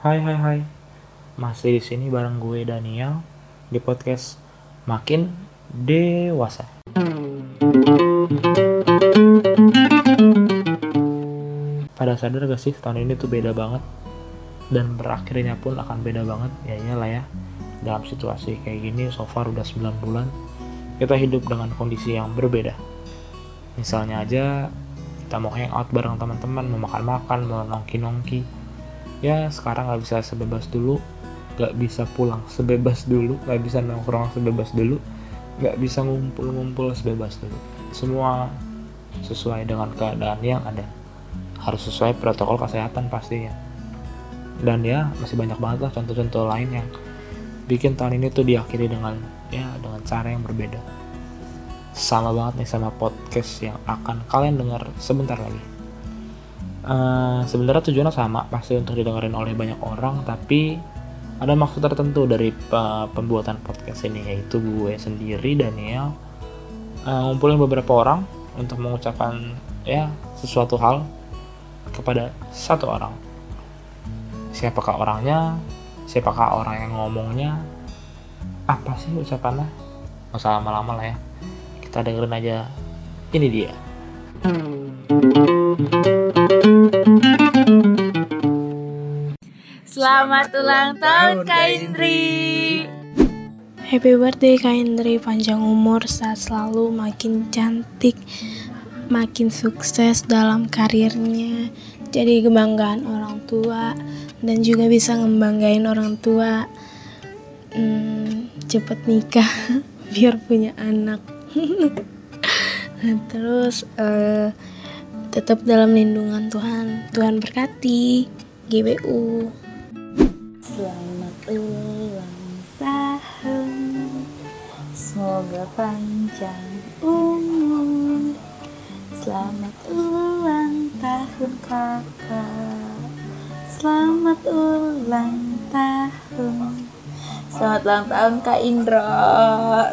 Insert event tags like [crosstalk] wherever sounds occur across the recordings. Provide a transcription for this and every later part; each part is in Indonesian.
Hai hai hai. Masih di sini bareng gue Daniel di podcast Makin Dewasa. Pada sadar gak sih tahun ini tuh beda banget dan berakhirnya pun akan beda banget ya iyalah ya dalam situasi kayak gini so far udah 9 bulan kita hidup dengan kondisi yang berbeda misalnya aja kita mau hangout bareng teman-teman mau makan-makan mau nongki-nongki ya sekarang nggak bisa sebebas dulu. Nggak bisa pulang sebebas dulu. Nggak bisa nongkrong sebebas dulu. Nggak bisa ngumpul-ngumpul sebebas dulu. Semua sesuai dengan keadaan yang ada. Harus sesuai protokol kesehatan pastinya. Dan ya masih banyak banget lah contoh-contoh lain yang bikin tahun ini tuh diakhiri dengan ya dengan cara yang berbeda. Sama banget nih sama podcast yang akan kalian dengar sebentar lagi uh, sebenarnya tujuannya sama pasti untuk didengarin oleh banyak orang tapi ada maksud tertentu dari uh, pembuatan podcast ini yaitu gue sendiri Daniel uh, ngumpulin beberapa orang untuk mengucapkan ya sesuatu hal kepada satu orang. Siapakah orangnya? Siapakah orang yang ngomongnya? Apa sih ucapannya? Gak usah lama-lama lah ya. Kita dengerin aja. Ini dia. Selamat ulang tahun Kak Indri. Happy birthday Kak Indri, panjang umur, saat selalu makin cantik, makin sukses dalam karirnya, jadi kebanggaan orang tua dan juga bisa ngebanggain orang tua. Hmm, cepet nikah [laughs] biar punya anak. [laughs] Terus uh, tetap dalam lindungan Tuhan. Tuhan berkati. GBU. Selamat ulang tahun. Semoga panjang umur. Selamat ulang tahun kakak. Selamat ulang tahun. Selamat ulang tahun Kak Indro.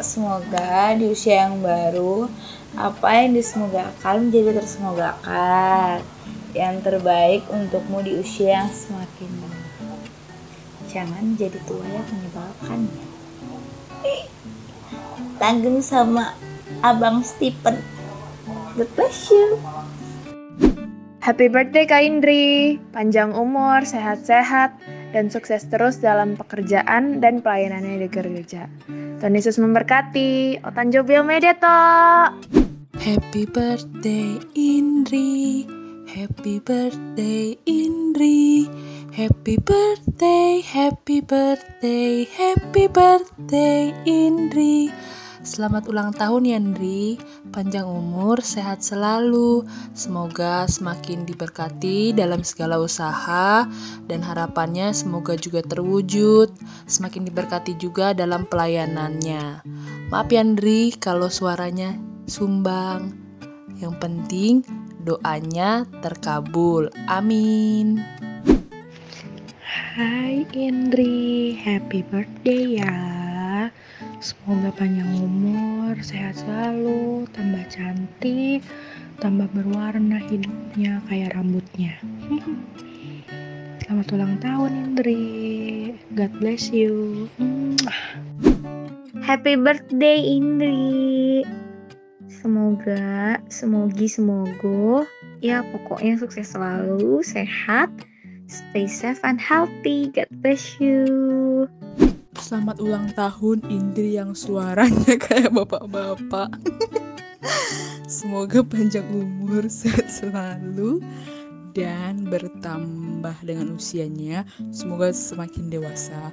Semoga di usia yang baru apa yang disemogakan menjadi tersemogakan yang terbaik untukmu di usia yang semakin Jangan jadi tua yang menyebalkan. Tanggung sama Abang Stephen. God bless you. Happy birthday Kak Indri. Panjang umur, sehat-sehat, dan sukses terus dalam pekerjaan dan pelayanannya di gereja. Tuhan Yesus memberkati. Otan Jobil Medeto. Happy birthday Indri. Happy birthday Indri Happy birthday, happy birthday, happy birthday Indri. Selamat ulang tahun ya Indri. Panjang umur, sehat selalu. Semoga semakin diberkati dalam segala usaha Dan harapannya semoga juga terwujud. Semakin diberkati juga dalam pelayanannya. Maaf ya Indri kalau suaranya sumbang. Yang penting doanya terkabul. Amin. Hai Indri, happy birthday ya. Semoga panjang umur, sehat selalu, tambah cantik, tambah berwarna hidupnya kayak rambutnya. [laughs] Selamat ulang tahun Indri. God bless you. Happy birthday Indri. Semoga, semogi, semoga, ya pokoknya sukses selalu, sehat, stay safe and healthy. God bless you. Selamat ulang tahun Indri yang suaranya [laughs] kayak bapak-bapak. Semoga panjang umur, [laughs] sehat selalu, dan bertambah dengan usianya. Semoga semakin dewasa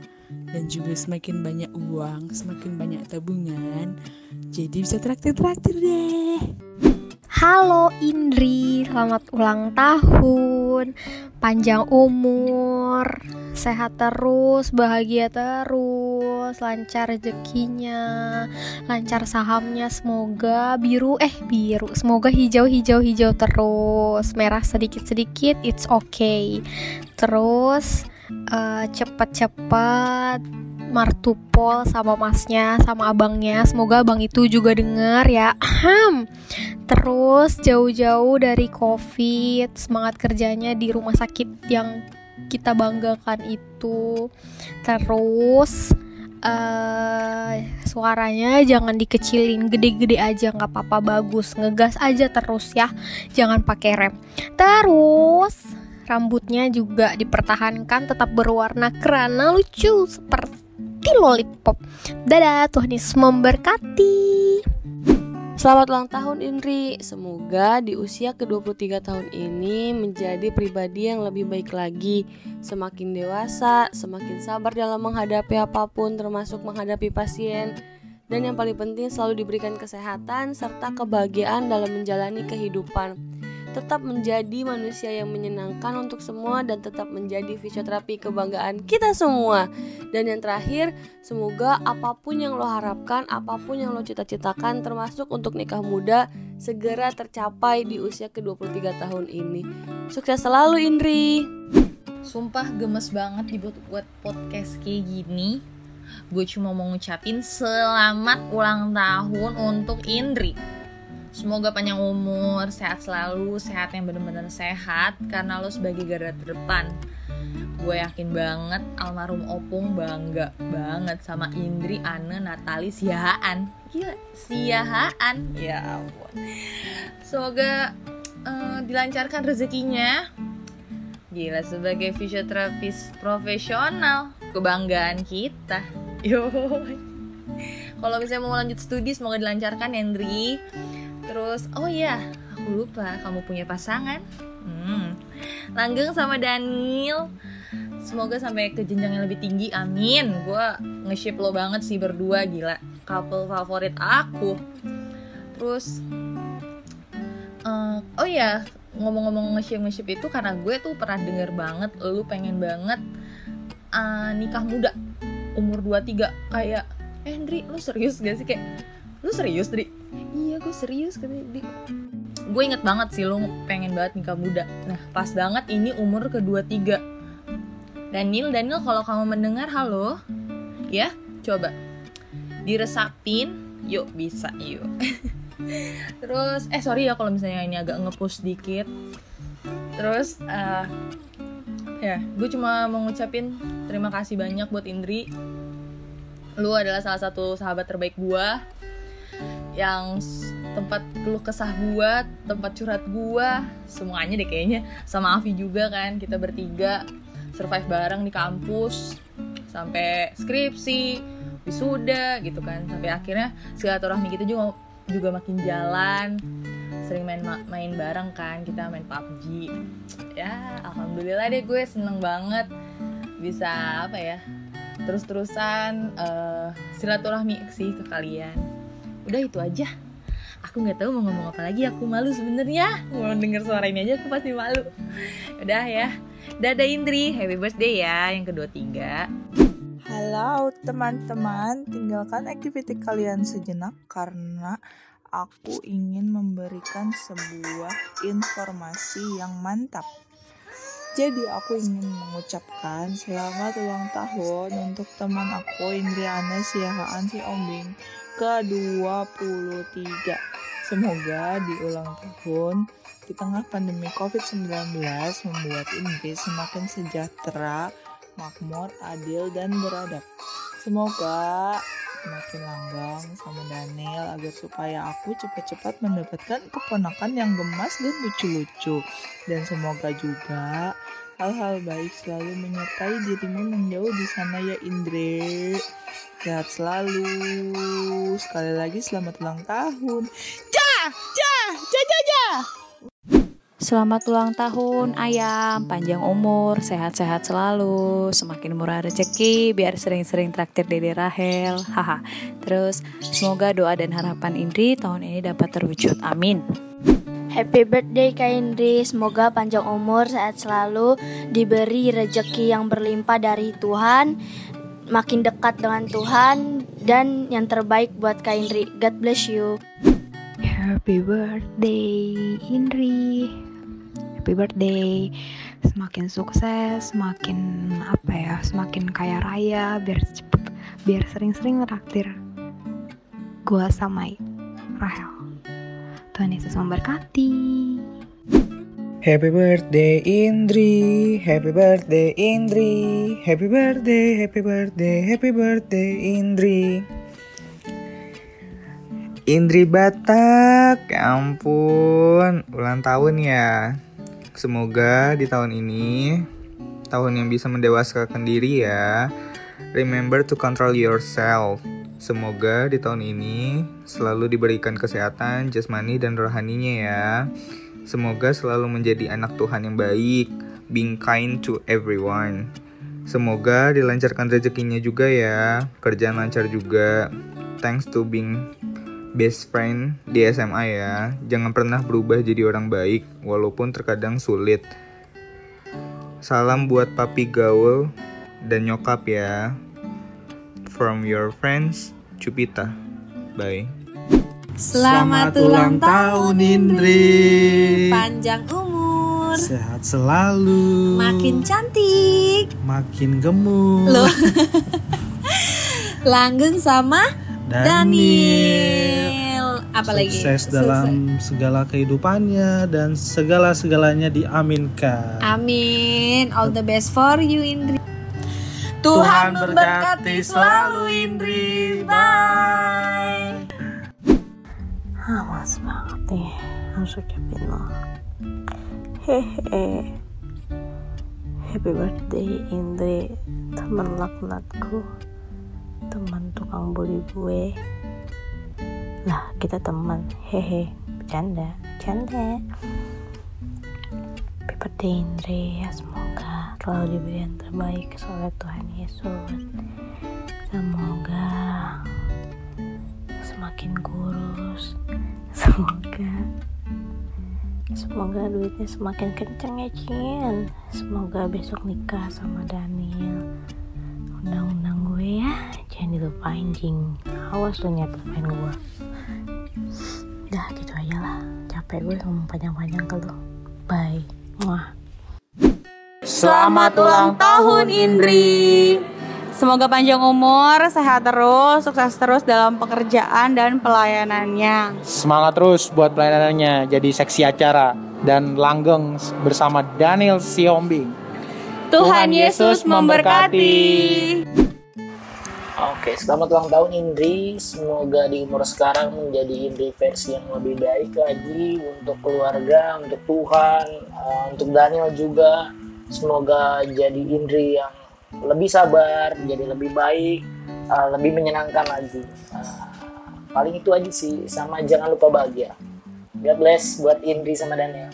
dan juga semakin banyak uang, semakin banyak tabungan, jadi bisa traktir-traktir deh. Halo Indri, selamat ulang tahun, panjang umur, sehat terus, bahagia terus, lancar rezekinya, lancar sahamnya, semoga biru eh biru, semoga hijau hijau hijau terus, merah sedikit sedikit, it's okay. Terus uh, cepet-cepet martupol sama masnya sama abangnya. Semoga abang itu juga denger ya. Terus jauh-jauh dari covid semangat kerjanya di rumah sakit yang kita banggakan itu. Terus uh, suaranya jangan dikecilin gede-gede aja nggak apa-apa bagus. Ngegas aja terus ya jangan pakai rem. Terus rambutnya juga dipertahankan tetap berwarna kerana lucu seperti lollipop dadah Tuhan Yesus memberkati Selamat ulang tahun Indri. Semoga di usia ke-23 tahun ini menjadi pribadi yang lebih baik lagi, semakin dewasa, semakin sabar dalam menghadapi apa pun termasuk menghadapi pasien. Dan yang paling penting selalu diberikan kesehatan serta kebahagiaan dalam menjalani kehidupan tetap menjadi manusia yang menyenangkan untuk semua dan tetap menjadi fisioterapi kebanggaan kita semua. Dan yang terakhir, semoga apa pun yang lo harapkan, apa pun yang lo cita-citakan termasuk untuk nikah muda segera tercapai di usia ke-23 tahun ini. Sukses selalu Indri. Sumpah gemes banget dibuat buat podcast kayak gini. Gue cuma mau ngucapin selamat ulang tahun untuk Indri. Semoga panjang umur, sehat selalu, sehat yang bener-bener sehat karena lo sebagai garda terdepan. Gue yakin banget almarhum Opung bangga banget sama Indri, Ane, Natali, Siahaan. Gila, Siahaan. Ya ampun. Semoga uh, dilancarkan rezekinya. Gila sebagai fisioterapis profesional, kebanggaan kita. Yo. Kalau misalnya mau lanjut studi semoga dilancarkan Hendri Terus, oh iya, aku lupa kamu punya pasangan. Hmm. Langgeng sama Daniel. Semoga sampai ke jenjang yang lebih tinggi. Amin. Gue nge-ship lo banget sih berdua gila. Couple favorit aku. Terus uh, oh iya, ngomong-ngomong nge-ship nge-ship itu karena gue tuh pernah denger banget lu pengen banget uh, nikah muda umur 23 kayak eh Hendri lu serius gak sih kayak lu serius Dri iya gue serius katanya. Di gue inget banget sih lo pengen banget nikah muda. Nah pas banget ini umur kedua tiga Daniel Daniel kalau kamu mendengar halo. Ya coba. Diresapin yuk bisa yuk. [laughs] Terus eh sorry ya kalau misalnya ini agak ngepush dikit. Terus uh, ya gue cuma mau ngucapin terima kasih banyak buat Indri. Lu adalah salah satu sahabat terbaik gue yang tempat keluh kesah gua, tempat curhat gua, semuanya deh kayaknya. Sama Avi juga kan kita bertiga survive bareng di kampus sampai skripsi, wisuda gitu kan. Sampai akhirnya silaturahmi kita juga juga makin jalan. Sering main main bareng kan kita main PUBG ya alhamdulillah deh gue seneng banget bisa apa ya terus-terusan uh, silaturahmi sih ke kalian udah itu aja. Aku nggak tahu mau ngomong apa lagi. Aku malu sebenarnya. Mau denger suara ini aja aku pasti malu. Udah ya. Dadah Indri. Happy birthday ya yang kedua tiga Halo teman-teman, tinggalkan aktiviti kalian sejenak karena aku ingin memberikan sebuah informasi yang mantap. Jadi aku ingin mengucapkan selamat ulang tahun untuk teman aku Indriana Siahaan si Ombing ke-23. Semoga di ulang tahun di tengah pandemi COVID-19 membuat Inggris semakin sejahtera, makmur, adil, dan beradab. Semoga semakin langgang sama Daniel agar supaya aku cepat-cepat mendapatkan keponakan yang gemas dan lucu-lucu. Dan semoga juga hal-hal baik selalu menyertai dirimu menjauh di sana ya Indre. Sehat selalu. Sekali lagi selamat ulang tahun. Jah, jah, jah, jah, jah. Selamat ulang tahun ayam, panjang umur, sehat-sehat selalu, semakin murah rezeki, biar sering-sering traktir Dede Rahel, haha. Terus semoga doa dan harapan Indri tahun ini dapat terwujud, amin. Happy birthday Kak Indri, semoga panjang umur, sehat selalu, diberi rezeki yang berlimpah dari Tuhan, makin dekat dengan Tuhan, dan yang terbaik buat Kak Indri. God bless you. Happy birthday Indri Happy birthday Semakin sukses Semakin apa ya Semakin kaya raya Biar cepet Biar sering-sering traktir Gua sama Rahel Tuhan Yesus memberkati Happy birthday Indri, happy birthday Indri, happy birthday, happy birthday, happy birthday Indri. Indri Batak, ya ampun, ulang tahun ya. Semoga di tahun ini, tahun yang bisa mendewaskan diri ya. Remember to control yourself. Semoga di tahun ini selalu diberikan kesehatan, jasmani, dan rohaninya ya. Semoga selalu menjadi anak Tuhan yang baik, being kind to everyone. Semoga dilancarkan rezekinya juga ya, kerjaan lancar juga. Thanks to being best friend di SMA ya. Jangan pernah berubah jadi orang baik, walaupun terkadang sulit. Salam buat papi gaul dan nyokap ya. From your friends, Cupita. Bye. Selamat ulang tahun Indri. Panjang umur. Sehat selalu. Makin cantik. Makin gemuk. Loh. Langgeng sama Daniel. Apalagi? Sukses dalam segala kehidupannya dan segala-segalanya diaminkan. Amin. All the best for you Indri. Tuhan memberkati selalu Indri. Bye. Awas banget nih harus ucapin lo Hehe. Happy birthday Indri. Teman laknatku. Teman tukang bully gue Lah kita teman Hehe. Bercanda. Bercanda. Happy birthday Indri. Ya Semoga selalu diberi yang terbaik oleh Tuhan Yesus. Semoga semakin kurus. [laughs] Semoga semoga duitnya semakin kenceng ya Cin. Semoga besok nikah sama Daniel. Undang-undang gue ya. Jangan dilupain jing awas lu nyet lupain gue udah gitu aja lah. Capek gue ngomong panjang-panjang ke lu. Bye. Muah. Selamat ulang tahun Indri. Semoga panjang umur, sehat terus, sukses terus dalam pekerjaan dan pelayanannya. Semangat terus buat pelayanannya jadi seksi acara dan langgeng bersama Daniel Siombing. Tuhan Yesus memberkati. Oke, selamat ulang tahun Indri. Semoga di umur sekarang menjadi Indri versi yang lebih baik lagi untuk keluarga, untuk Tuhan, uh, untuk Daniel juga. Semoga jadi Indri yang lebih sabar, jadi lebih baik, uh, lebih menyenangkan lagi. Uh, paling itu aja sih, sama jangan lupa bahagia. God bless buat Indri sama Daniel.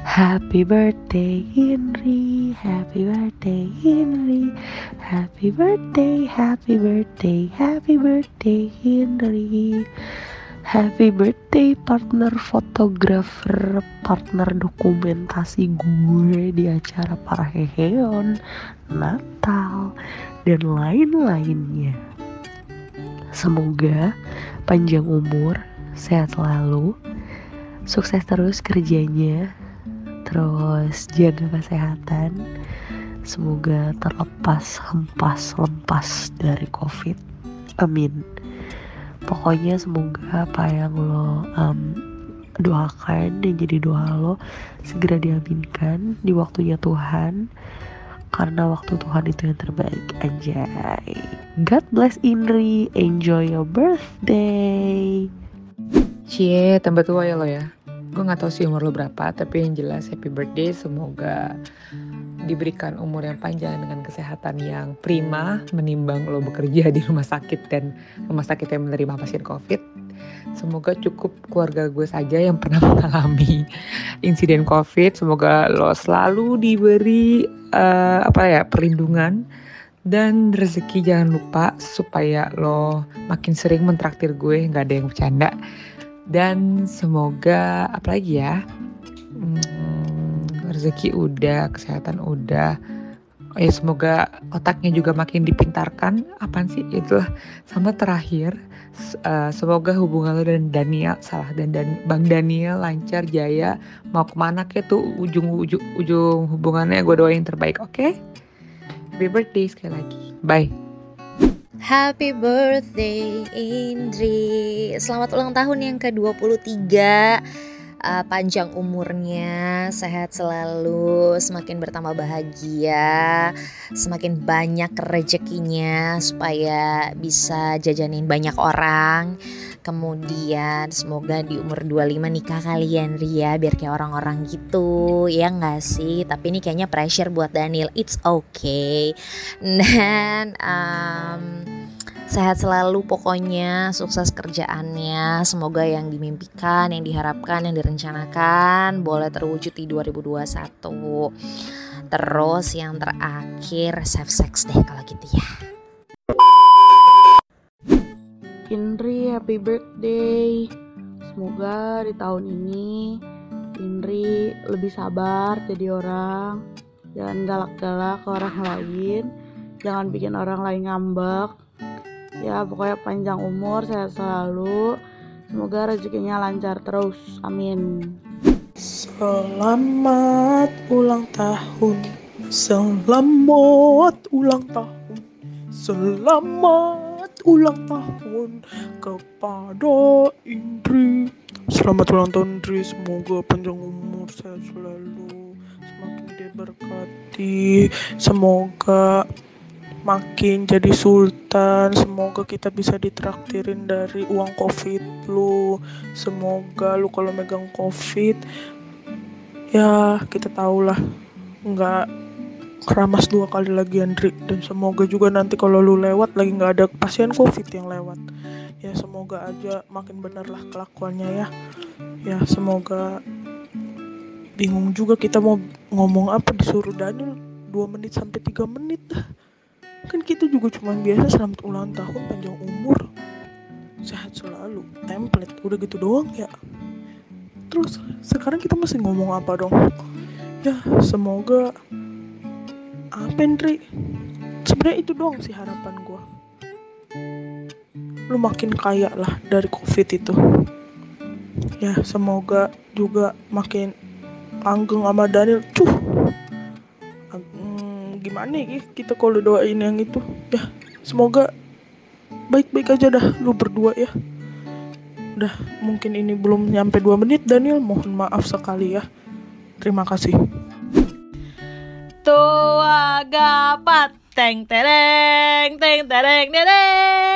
Happy birthday Henry, happy birthday Henry, happy birthday, happy birthday, happy birthday Henry. Happy birthday partner fotografer, partner dokumentasi gue di acara para heheon, Natal, dan lain-lainnya. Semoga panjang umur, sehat selalu, sukses terus kerjanya, terus jaga kesehatan. Semoga terlepas, hempas, lempas dari COVID. Amin pokoknya semoga apa yang lo um, doakan dan jadi doa lo segera diaminkan di waktunya Tuhan. Karena waktu Tuhan itu yang terbaik anjay. God bless Indri enjoy your birthday. Cie tambah tua ya lo ya. Gue gak tahu sih umur lo berapa tapi yang jelas happy birthday. Semoga diberikan umur yang panjang dengan kesehatan yang prima menimbang lo bekerja di rumah sakit dan rumah sakit yang menerima pasien covid. Semoga cukup keluarga gue saja yang pernah [laughs] mengalami insiden covid. Semoga lo selalu diberi uh, apa ya perlindungan dan rezeki jangan lupa supaya lo makin sering mentraktir gue nggak ada yang bercanda. Dan semoga apalagi ya hmm, rezeki udah kesehatan udah. Ya semoga otaknya juga makin dipintarkan. Apaan sih? Itulah. Sama terakhir uh, semoga hubungan lo dan Daniel salah dan, dan Bang Daniel lancar jaya. Mau ke mana ke tuh? Ujung ujung ujung hubungannya gue doain terbaik oke? Okay? happy birthday sekali lagi. Bye. Happy birthday Indri. Selamat ulang tahun yang ke-23 uh, panjang umurnya, sehat selalu, semakin bertambah bahagia, semakin banyak rezekinya supaya bisa jajanin banyak orang. Kemudian semoga di umur 25 nikah kalian Ria biar kayak orang-orang gitu ya nggak sih? Tapi ini kayaknya pressure buat Daniel. It's okay. [laughs] Dan um, sehat selalu pokoknya sukses kerjaannya. Semoga yang dimimpikan yang diharapkan yang direncanakan boleh terwujud di 2021 terus yang terakhir safe sex deh kalau gitu ya. Indri happy birthday. Semoga di tahun ini Indri lebih sabar jadi orang Jangan galak-galak ke orang lain. Jangan bikin orang lain ngambek Ya pokoknya panjang umur, sehat selalu. Semoga rezekinya lancar terus, amin. Selamat ulang tahun. Selamat ulang tahun. Selamat ulang tahun kepada Indri. Selamat ulang tahun Indri. Semoga panjang umur sehat selalu. Semakin diberkati. Semoga makin jadi sultan. Semoga kita bisa ditraktirin dari uang covid lu. Semoga lu kalau megang covid Ya kita tahulah. Nggak keramas dua kali lagi Andri. Dan semoga juga nanti kalau lu lewat lagi nggak ada pasien covid yang lewat. Ya semoga aja makin bener lah kelakuannya ya. Ya semoga bingung juga kita mau ngomong apa. Disuruh Daniel 2 menit sampai 3 menit kan kita juga cuma biasa selamat ulang tahun panjang umur. Sehat selalu. Template udah gitu doang ya. Terus sekarang kita masih ngomong apa dong? Ya semoga apa Indri sebenarnya itu doang sih harapan gue lu makin kaya lah dari covid itu. Ya semoga juga makin langgeng sama Daniel. Cuh hmm, gimana ya kita kalau doain yang itu ya semoga baik-baik aja dah lu berdua ya. Udah mungkin ini belum nyampe 2 menit Daniel mohon maaf sekali ya. Terima kasih. Tua gapat teng tereng teng tereng tereng.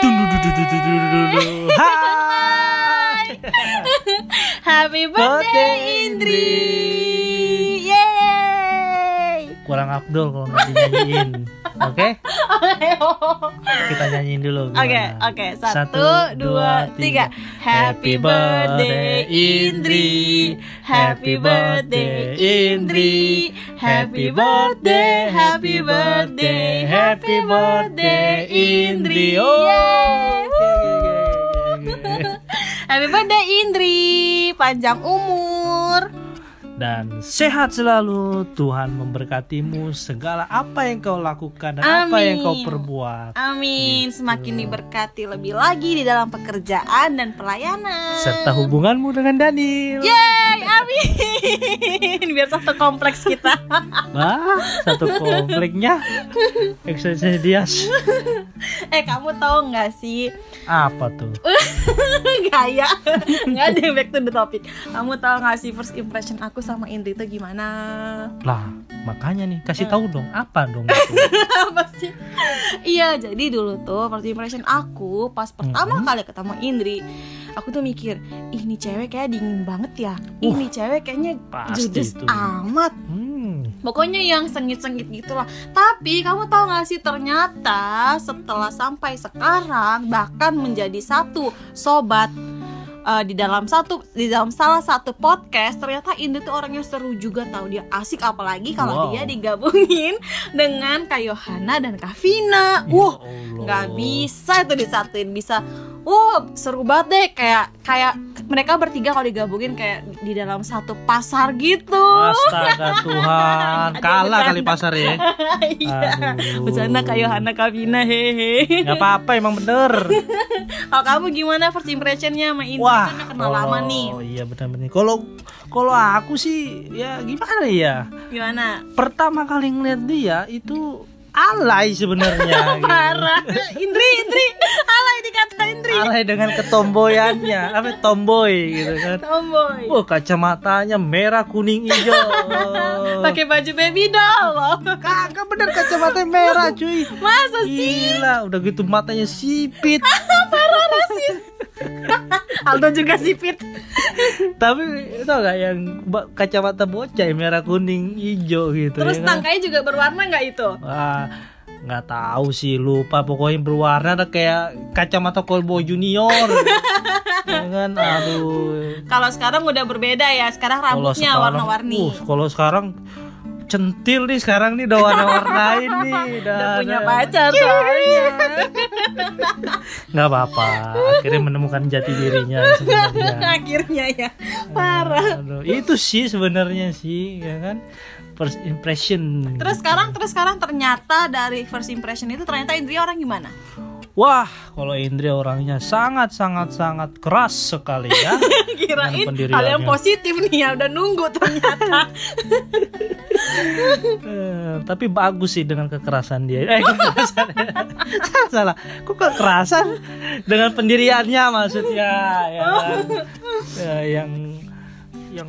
Happy birthday Indri kurang Abdul kalau nggak dinyanyiin oke kita nyanyiin dulu Oke, oke. Satu, dua, tiga. Happy birthday Indri. Happy birthday Indri. Happy birthday, happy birthday, happy birthday Indri. Oh. [laughs] Happy birthday Indri. Panjang umur. Dan sehat selalu Tuhan memberkatimu segala apa yang kau lakukan dan apa yang kau Amin. perbuat Amin. Semakin diberkati lebih lagi di dalam pekerjaan dan pelayanan. serta hubunganmu dengan Daniel Yeay, amin. [laughs] Biar satu kompleks kita. [laughs] Wah, satu kompleknya Exercise Dias eh, kamu tahu nggak sih? apa tuh [laughs] Gaya. Nggak ada yang back to the topic. Kamu tahu nggak sih first impression aku sama Indri itu gimana? lah makanya nih kasih tahu dong apa dong [laughs] Apa sih? Iya, jadi dulu tuh first impression aku pas pertama kali ketemu Indri, aku tuh mikir, "Ih, ini cewek kayak dingin banget ya. Ini cewek kayaknya judes itu. amat." hmm. Pokoknya yang sengit-sengit gitulah. Tapi kamu tahu gak sih ternyata setelah sampai sekarang bahkan menjadi satu sobat eh, di dalam satu di dalam salah satu podcast ternyata Indri tuh orangnya seru juga tahu dia asik apalagi kalau Wow. dia digabungin [laughs] dengan Kak Yohana dan Kak Vina. Wah, nggak bisa itu disatuin bisa. Wah, seru banget deh kayak kayak mereka bertiga kalau digabungin kayak di dalam satu pasar gitu. Astaga [laughs] Tuhan Kalah kali pasar ya [laughs] Iya. Bercanda Kak Yohana Kak Vina hehe. Gak apa-apa emang bener [laughs] Kalau kamu gimana first impressionnya sama Indri Wah, kan kenal lama nih. Oh iya benar-benar. Kalau kalau aku sih ya gimana ya? Gimana? Pertama kali ngeliat dia itu alay sebenarnya. [laughs] gitu. Parah. Indri, Indri, alay dikata Indri. Alay dengan ketomboyannya. Apa tomboy gitu kan? Tomboy. Wah kacamatanya merah kuning hijau. [laughs] Pakai baju baby doll. Loh kagak bener kacamatanya merah cuy. Masa sih? Gila udah gitu matanya sipit. [laughs] Parah rasis [laughs] Aldo juga sipit. [laughs] Tapi tau gak yang kacamata bocah merah kuning hijau gitu terus ya kan? tangkainya juga berwarna nggak itu? Wah, nggak tahu sih lupa. Pokoknya berwarna ada kayak kacamata cowboy junior. [laughs] Ya kan? Aduh. Kalau sekarang udah berbeda ya. Sekarang Kalau rambutnya warna-warni. Uh, kalau sekarang centil nih sekarang nih udah warna-warnain nih. [laughs] Udah, udah punya pacar soalnya. Nggak apa-apa akhirnya menemukan jati dirinya sebenarnya. [laughs] Akhirnya ya parah. Aduh, itu sih sebenarnya sih ya kan? First impression. Terus sekarang terus sekarang ternyata dari first impression itu ternyata Indri orang gimana Wah, kalau Indri orangnya sangat sangat sangat keras sekali ya. [laughs] kirain hal yang positif nih ya udah nunggu ternyata [laughs] Eh, tapi bagus sih dengan kekerasan dia. Eh, kekerasan. [laughs] salah, salah. Kok kekerasan dengan pendiriannya maksudnya ya. kan? Ya, yang yang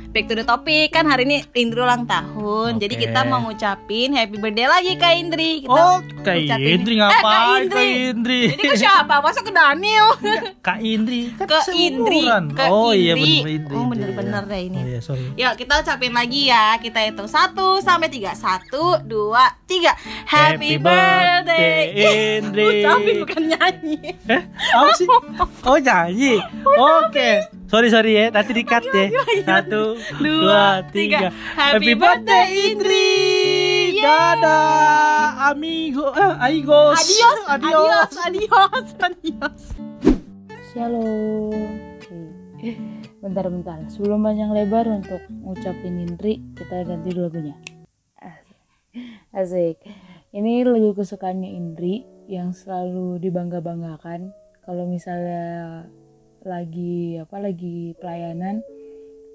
back to the topic kan hari ini Indri ulang tahun jadi Oke. kita mau ngucapin happy birthday lagi Kak Indri kita Oh, Kak ngucapin- Indri eh, ngapain? Kak Indri. Kak Indri. jadi ke siapa masa ke Daniel Kak Indri kan ke Indri ke Oh iya bener Indri. oh bener-bener deh ini Oh iya, sorry. Yuk kita ucapin lagi ya Kita hitung 1 sampai 3 1, 2, 3 Happy, birthday Indri. Ucapin bukan nyanyi Eh, apa sih? Oh nyanyi. [laughs] Oke. Sorry sorry ya, nanti di cut deh. Satu, dua, tiga. Happy birthday Indri Dadah, amigo, eh, amigos. Adios, adios. adios, adios, adios. Shalom. Oke. Bentar-bentar. Sebelum panjang lebar untuk ngucapin Indri, kita ganti dulu lagunya. Asik. Asik. Ini lagu kesukaannya Indri yang selalu dibangga-banggakan. Kalau misalnya lagi apa lagi pelayanan,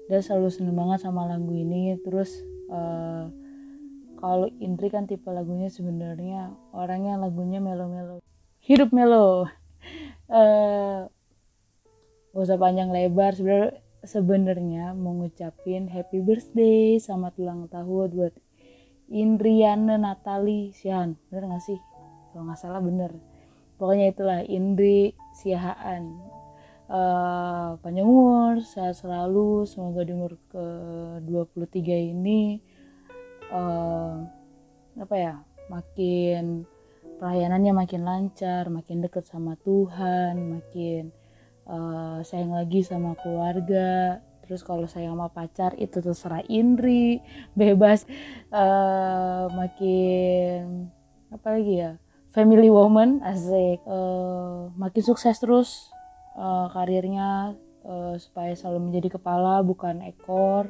dia selalu seneng banget sama lagu ini. Terus eh, kalau Indri kan tipe lagunya sebenarnya orangnya lagunya melo-melo. Hidup melo. [laughs] Eh gak usah panjang lebar sebenarnya sebenarnya mau ngucapin happy birthday selamat ulang tahun buat Indriana Natali Sihan bener gak sih kalau nggak salah bener pokoknya itulah Indri Siahaan Eh, panjang umur sehat selalu semoga di umur ke 23 ini eh, apa ya makin pelayanannya makin lancar makin deket sama Tuhan makin eh, sayang lagi sama keluarga. Terus kalau sayang sama pacar itu terserah Indri [laughs] bebas eh, makin apa lagi ya family woman asik. Eh, makin sukses terus eh, karirnya eh, supaya selalu menjadi kepala bukan ekor.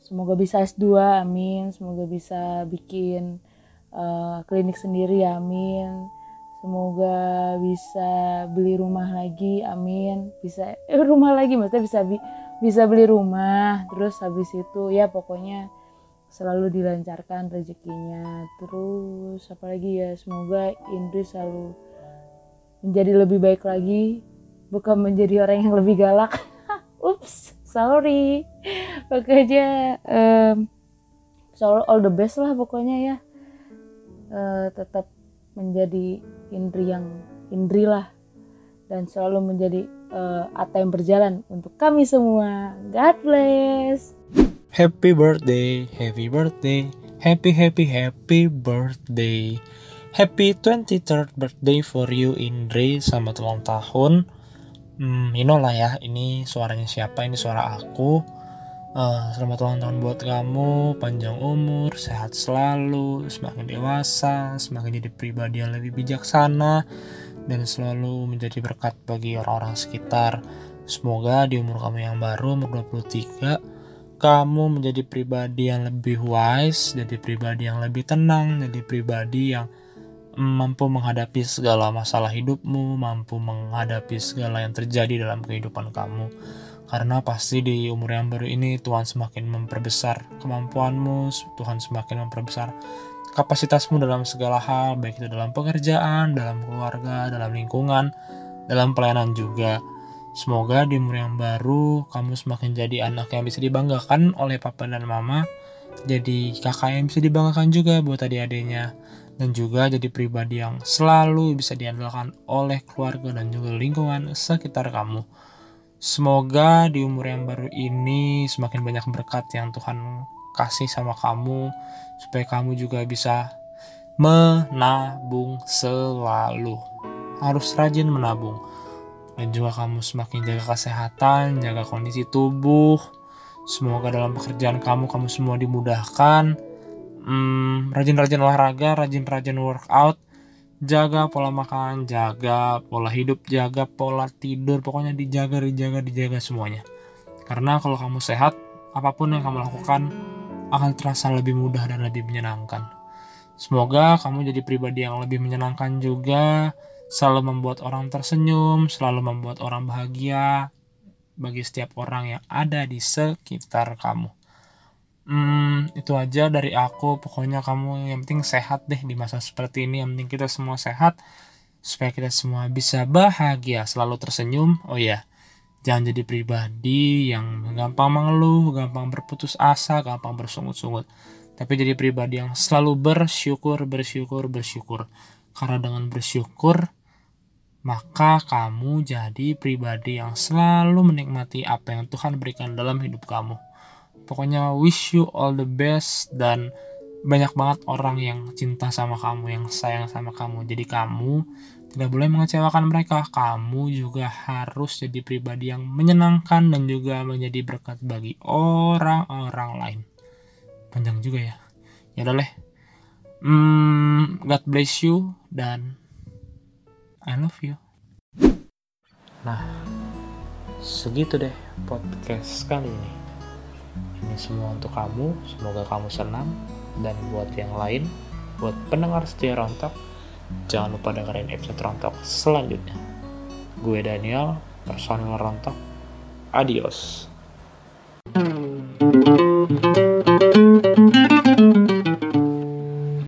Semoga bisa S2 amin. Semoga bisa bikin eh, klinik sendiri amin. Semoga bisa beli rumah lagi amin. Bisa eh, rumah lagi maksudnya bisa bi- bisa beli rumah. Terus habis itu ya pokoknya selalu dilancarkan rezekinya. Terus apalagi ya semoga Indri selalu menjadi lebih baik lagi bukan menjadi orang yang lebih galak. [laughs] Ups sorry. Pokoknya em, so all the best lah pokoknya ya. Eh, tetap menjadi Indri yang Indri lah. Dan selalu menjadi eh, ATM berjalan untuk kami semua. God bless. Happy birthday, happy birthday, happy happy happy birthday. Happy 23rd birthday for you Indri, selamat ulang tahun. Hmm, you know lah ya, ini suaranya siapa? Ini suara aku. Eh, selamat ulang tahun buat kamu, panjang umur, sehat selalu, semakin dewasa, semakin jadi pribadi yang lebih bijaksana, dan selalu menjadi berkat bagi orang-orang sekitar. Semoga di umur kamu yang baru, umur 23, kamu menjadi pribadi yang lebih wise, jadi pribadi yang lebih tenang, jadi pribadi yang mampu menghadapi segala masalah hidupmu, mampu menghadapi segala yang terjadi dalam kehidupan kamu. Karena pasti di umur yang baru ini Tuhan semakin memperbesar kemampuanmu, Tuhan semakin memperbesar kapasitasmu dalam segala hal, baik itu dalam pekerjaan, dalam keluarga, dalam lingkungan, dalam pelayanan juga. Semoga di umur yang baru kamu semakin jadi anak yang bisa dibanggakan oleh papa dan mama, jadi kakak yang bisa dibanggakan juga buat adik-adiknya, dan juga jadi pribadi yang selalu bisa diandalkan oleh keluarga dan juga lingkungan sekitar kamu. Semoga di umur yang baru ini semakin banyak berkat yang Tuhan kasih sama kamu, supaya kamu juga bisa menabung selalu. Harus rajin menabung dan juga kamu semakin jaga kesehatan, jaga kondisi tubuh. Semoga dalam pekerjaan kamu kamu semua dimudahkan. Hmm, rajin-rajin olahraga, rajin-rajin workout, jaga pola makan, jaga pola hidup, jaga pola tidur, pokoknya dijaga, dijaga, dijaga semuanya. Karena kalau kamu sehat, apa pun yang kamu lakukan akan terasa lebih mudah dan lebih menyenangkan. Semoga kamu jadi pribadi yang lebih menyenangkan juga, selalu membuat orang tersenyum, selalu membuat orang bahagia bagi setiap orang yang ada di sekitar kamu. Hmm, itu aja dari aku. Pokoknya kamu yang penting sehat deh di masa seperti ini. Yang penting kita semua sehat supaya kita semua bisa bahagia, selalu tersenyum. Oh ya, jangan jadi pribadi yang gampang mengeluh, gampang berputus asa, gampang bersungut-sungut. Tapi jadi pribadi yang selalu bersyukur, bersyukur, bersyukur. Karena dengan bersyukur, maka kamu jadi pribadi yang selalu menikmati apa yang Tuhan berikan dalam hidup kamu. Pokoknya wish you all the best dan banyak banget orang yang cinta sama kamu, yang sayang sama kamu. Jadi kamu tidak boleh mengecewakan mereka. Kamu juga harus jadi pribadi yang menyenangkan dan juga menjadi berkat bagi orang-orang lain. Panjang juga ya. Ya udah leh. Hmm, God bless you dan I love you. Nah, segitu deh podcast kali ini. Ini semua untuk kamu, semoga kamu senang. Dan buat yang lain, buat pendengar setia Rontok, jangan lupa dengerin episode Rontok selanjutnya. Gue Daniel, personil Rontok. Adios.